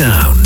sound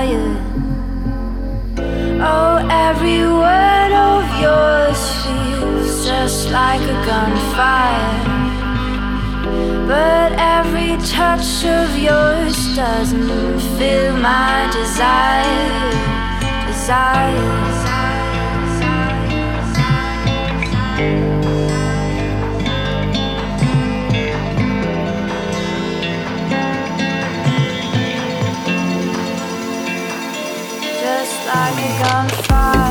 fire. Oh, every word of yours feels just like a gunfire. But every touch of yours doesn't fill my desire, desires. I'm gonna fight.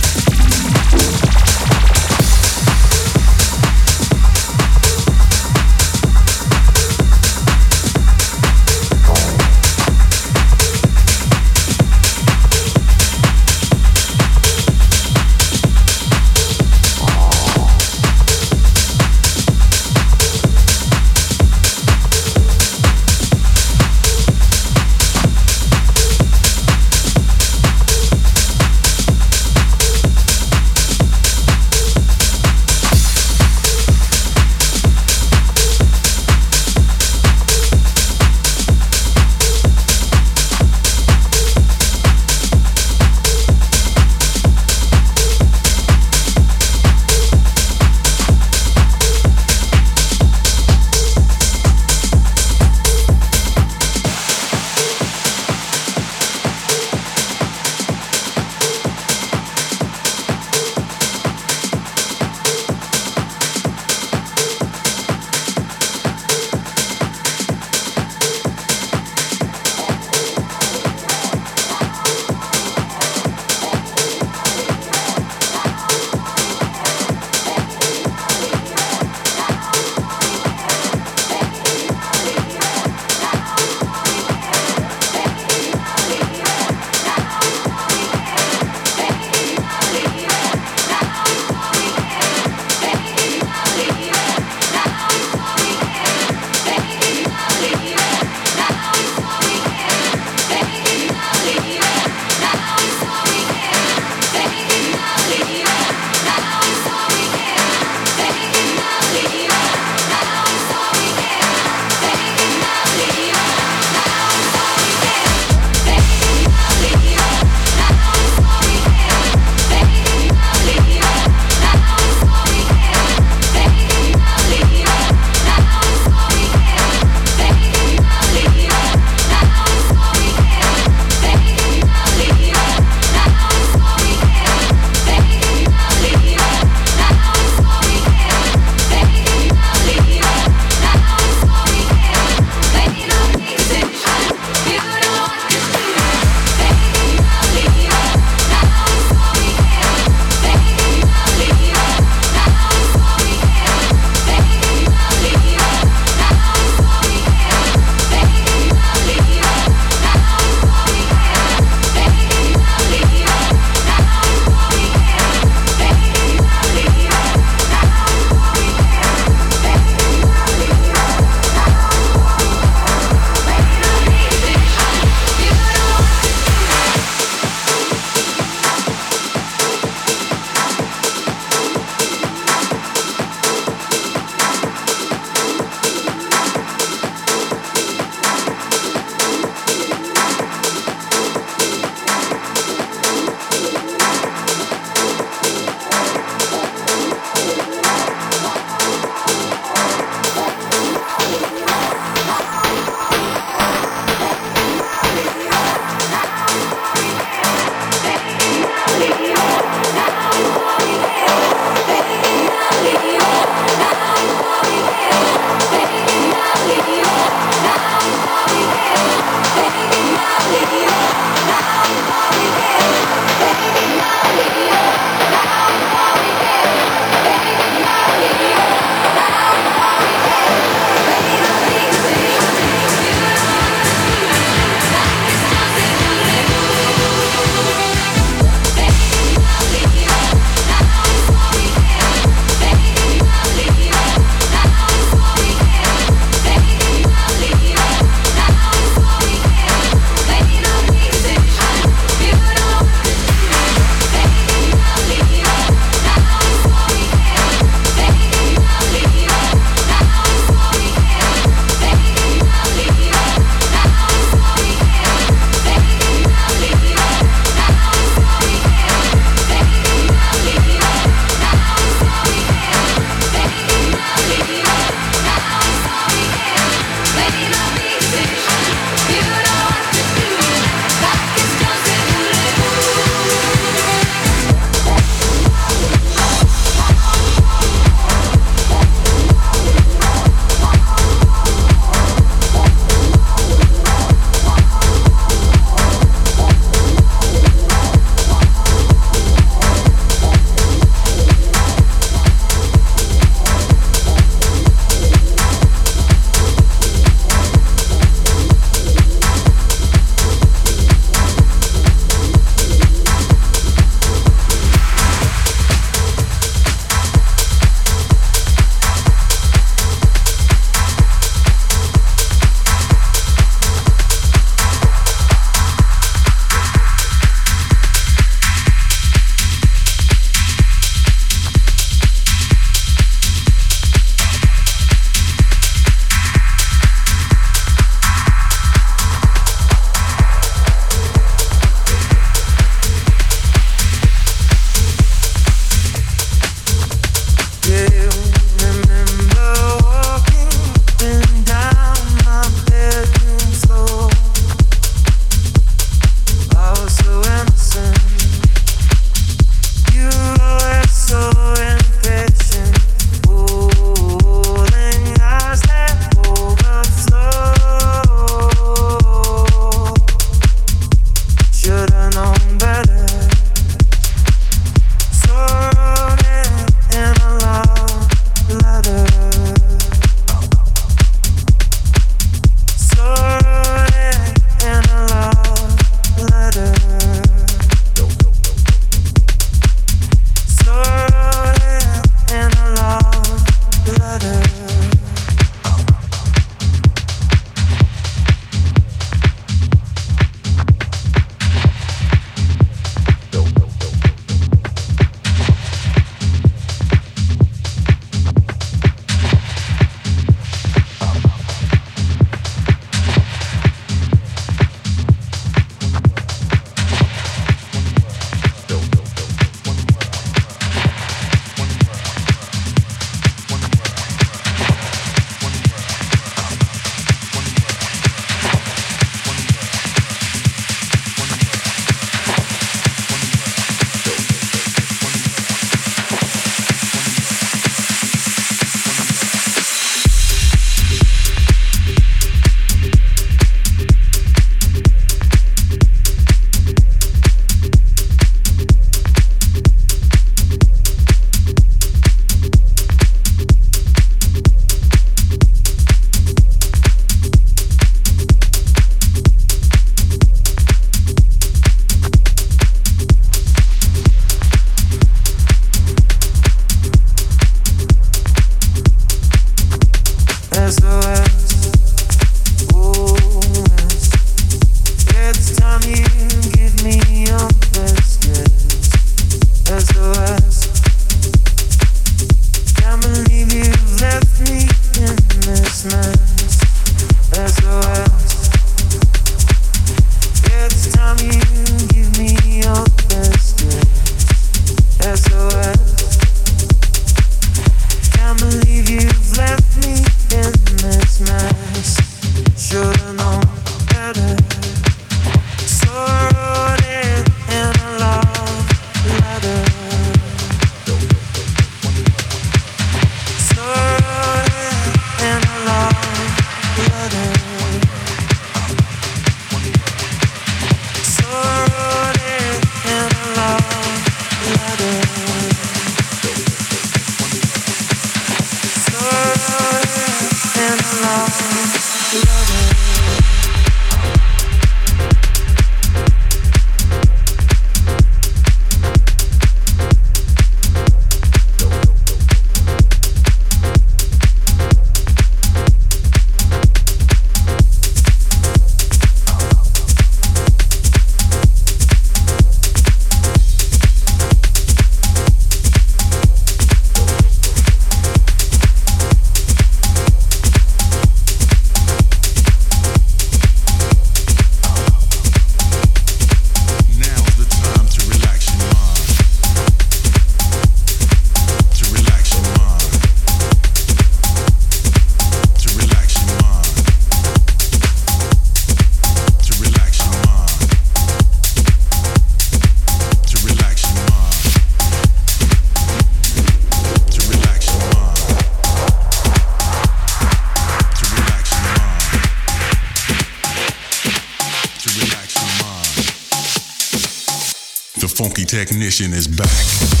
Technician is back.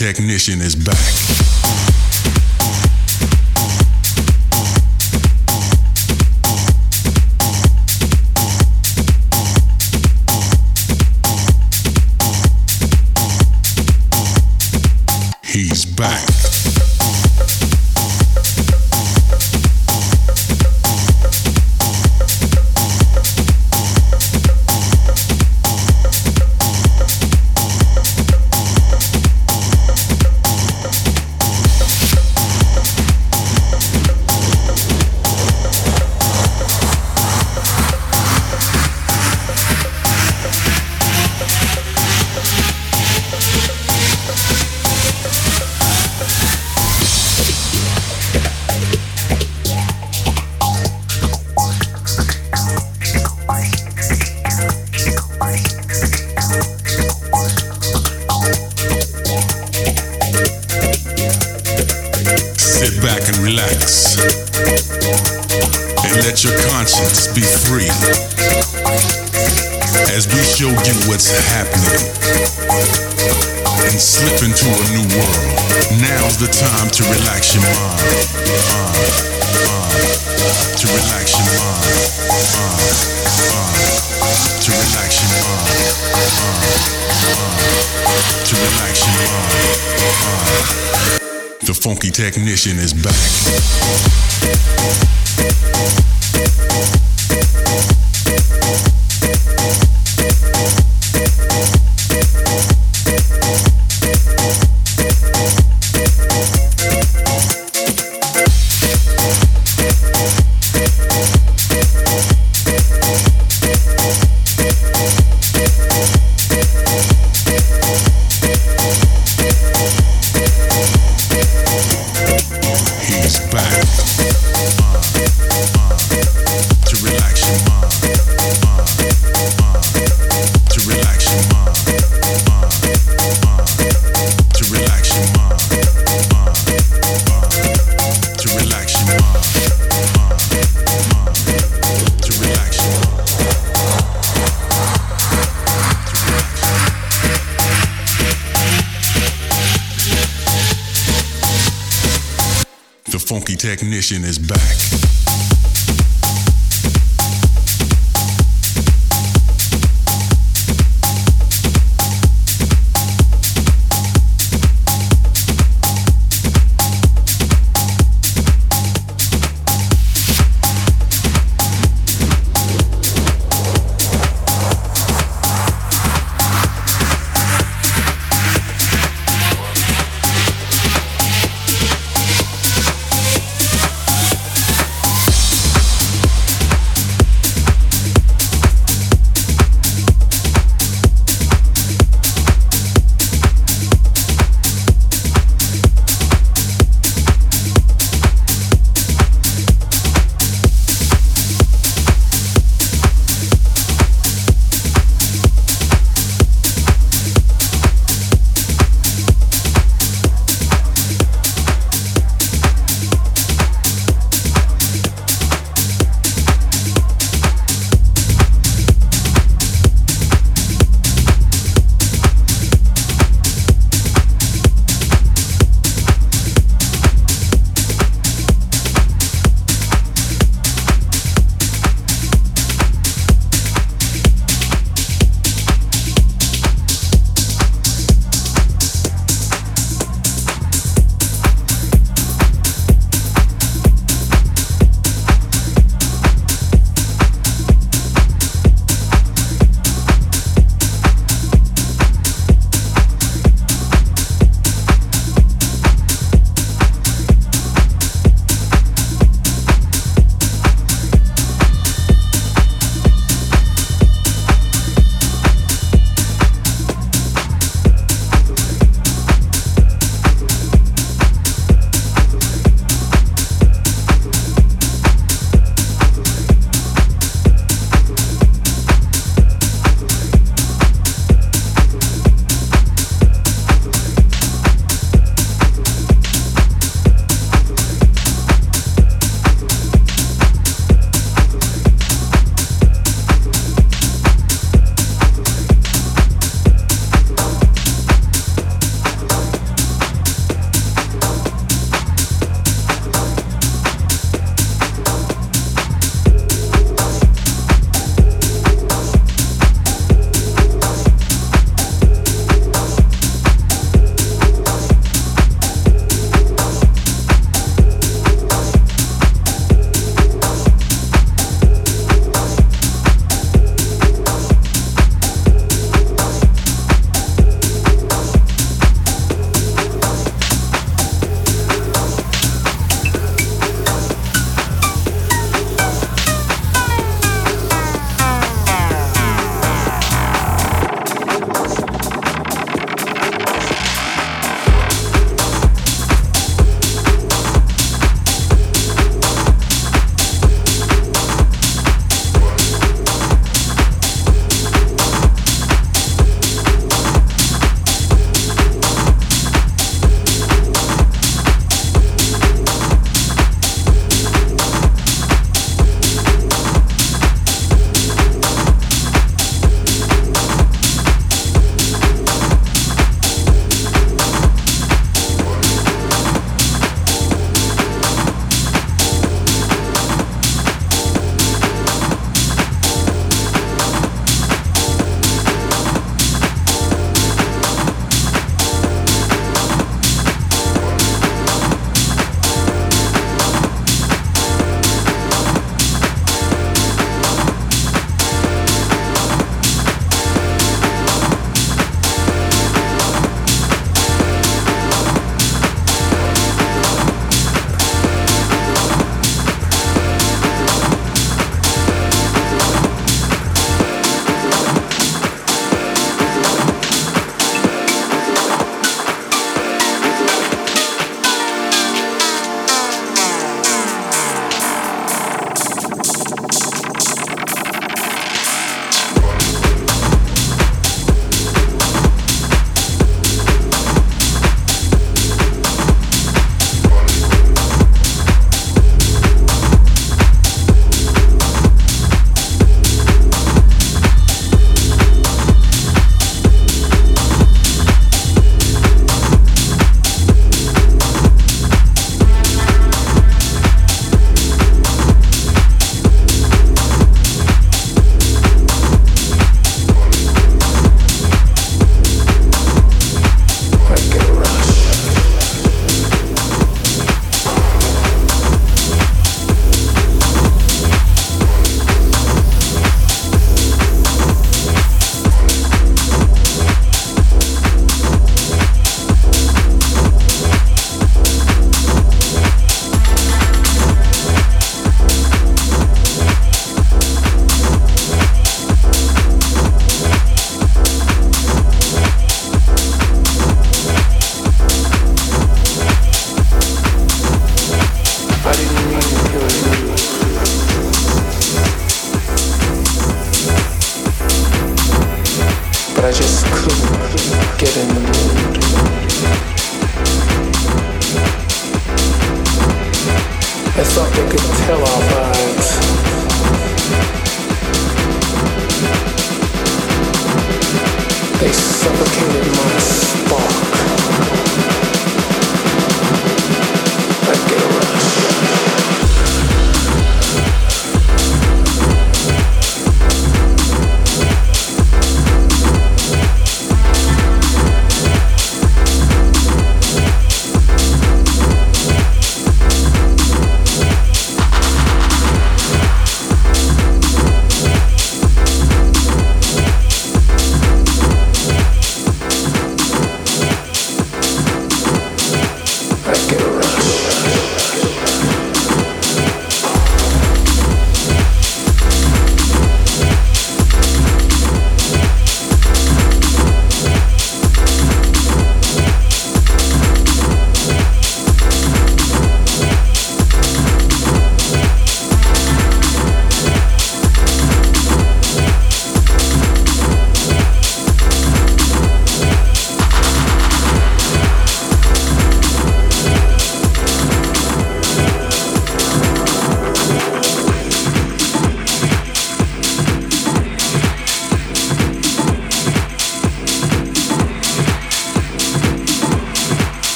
Technician is back. He's back. Funky is back.